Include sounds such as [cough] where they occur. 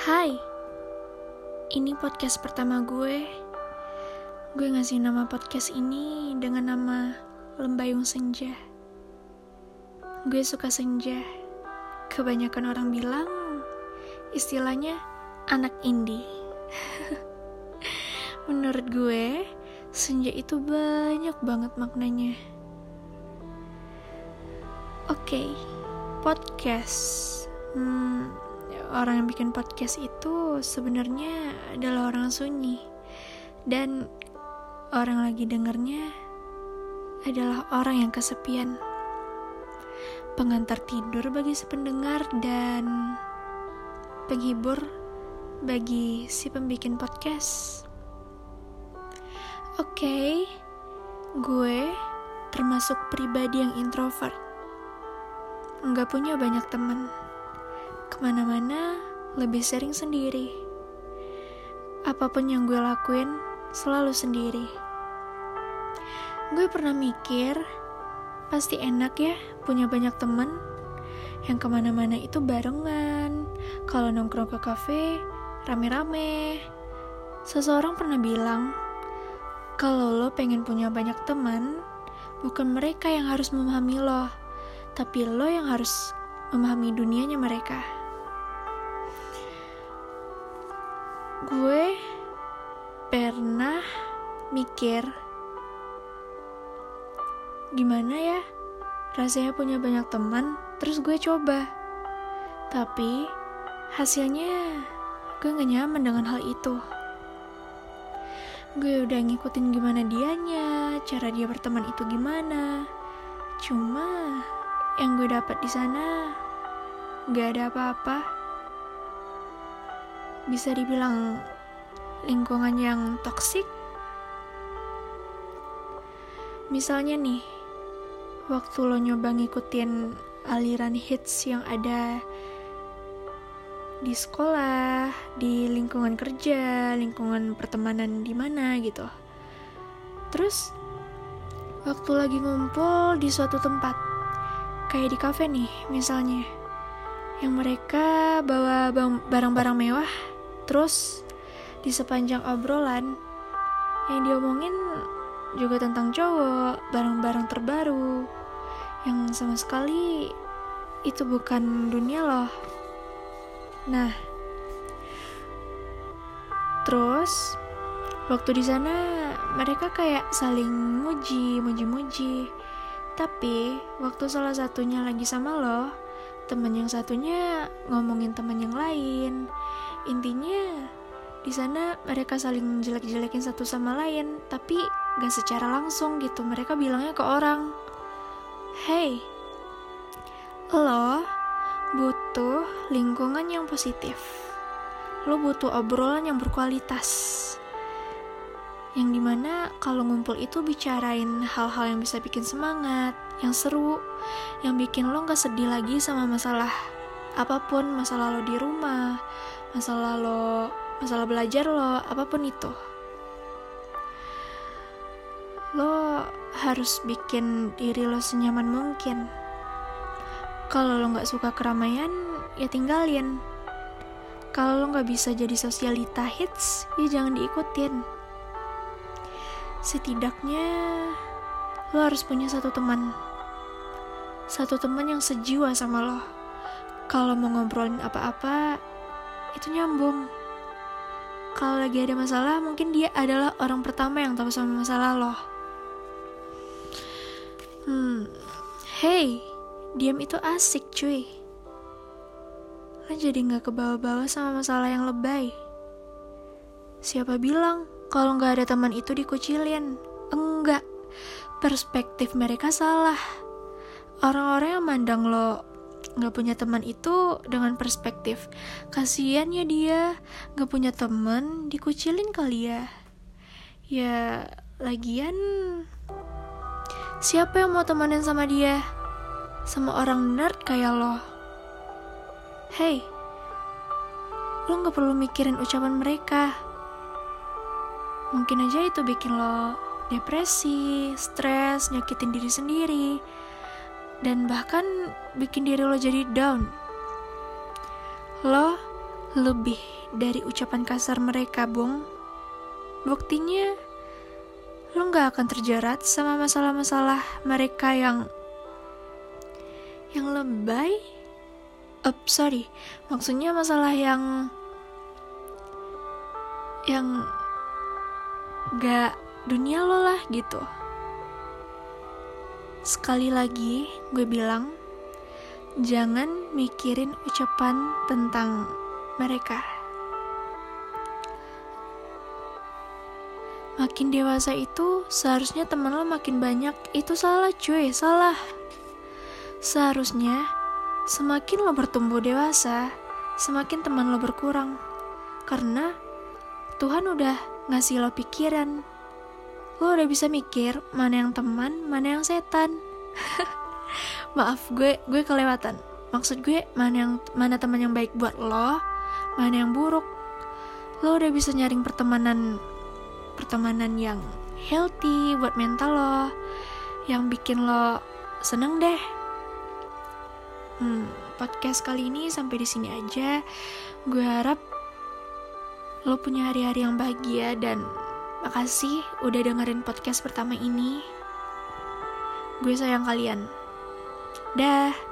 Hai, ini podcast pertama gue. Gue ngasih nama podcast ini dengan nama Lembayung Senja. Gue suka senja. Kebanyakan orang bilang istilahnya anak indie. [laughs] Menurut gue, senja itu banyak banget maknanya. Oke, podcast. Hmm, orang yang bikin podcast itu sebenarnya adalah orang sunyi. Dan orang lagi dengernya adalah orang yang kesepian. Pengantar tidur bagi si pendengar dan penghibur bagi si pembikin podcast. Oke okay, gue termasuk pribadi yang introvert. Nggak punya banyak teman Ke mana-mana lebih sering sendiri. Apa pun yang gue lakuin, selalu sendiri. Gue pernah mikir, pasti enak ya punya banyak temen yang ke mana-mana itu barengan. Kalau nongkrong ke kafe, rame-rame. Seseorang pernah bilang, kalau lo pengen punya banyak teman, bukan mereka yang harus memahami lo, tapi lo yang harus memahami dunianya mereka. Gue pernah mikir gimana ya rasanya punya banyak teman terus gue coba. Tapi hasilnya gue gak nyaman dengan hal itu. Gue udah ngikutin gimana dianya cara dia berteman itu gimana. Cuma yang gue dapat di sana gak ada apa-apa bisa dibilang lingkungan yang toksik. Misalnya nih, waktu lo nyoba ngikutin aliran hits yang ada di sekolah, di lingkungan kerja, lingkungan pertemanan di mana gitu. Terus waktu lagi ngumpul di suatu tempat, kayak di kafe nih misalnya, yang mereka bawa barang-barang mewah Terus di sepanjang obrolan yang diomongin juga tentang cowok, barang-barang terbaru yang sama sekali itu bukan dunia loh. Nah, terus waktu di sana mereka kayak saling muji, muji-muji. Tapi waktu salah satunya lagi sama lo, temen yang satunya ngomongin temen yang lain intinya di sana mereka saling jelek-jelekin satu sama lain tapi gak secara langsung gitu. Mereka bilangnya ke orang hey lo butuh lingkungan yang positif. Lo butuh obrolan yang berkualitas. Yang di mana kalau ngumpul itu bicarain hal-hal yang bisa bikin semangat, yang seru, yang bikin lo gak sedih lagi sama masalah apa pun, masalah lo di rumah, masalah lo masalah belajar lo apa pun itu. Lo harus bikin diri lo senyaman mungkin. Kalau lo nggak suka keramaian ya tinggalin. Kalau lo nggak bisa jadi sosialita hits ya jangan diikutin. Setidaknya lo harus punya satu teman. Satu teman yang sejiwa sama lo. Kalau mau ngobrolin apa-apa itu nyambung. Kalau lagi ada masalah, mungkin dia adalah orang pertama yang tahu sama masalah lo. Hmm, hey, diam itu asik cuy. Lo jadi gak kebawa-bawa sama masalah yang lebay. Siapa bilang kalau gak ada teman itu dikucilin? Enggak, perspektif mereka salah. Orang-orang yang mandang lo nggak punya teman itu dengan perspektif kasihan ya dia nggak punya teman dikucilin kali ya. Ya lagian siapa yang mau temenin sama dia? Sama orang nerd kayak lo. Hey lo nggak perlu mikirin ucapan mereka. Mungkin aja itu bikin lo depresi stres nyakitin diri sendiri dan bahkan bikin diri lo jadi down. Lo lebih dari ucapan kasar mereka, Bung. Buktinya, lo gak akan terjerat sama masalah-masalah mereka yang yang lebay. Uh, sorry, maksudnya masalah yang yang gak dunia lo lah gitu. Sekali lagi, gue bilang, jangan mikirin ucapan tentang mereka. Makin dewasa itu seharusnya teman lo makin banyak. Itu salah cuy, salah. Seharusnya semakin lo bertumbuh dewasa, semakin teman lo berkurang. Karena Tuhan udah ngasih lo pikiran. Lo udah bisa mikir mana yang teman, mana yang setan. [laughs] Maaf gue, gue kelewatan. Maksud gue mana yang mana teman yang baik buat lo, mana yang buruk lo udah bisa nyaring pertemanan pertemanan yang healthy buat mental lo yang bikin lo seneng deh hmm, podcast kali ini sampai di sini aja gue harap lo punya hari-hari yang bahagia dan makasih udah dengerin podcast pertama ini. Gue sayang kalian. Dah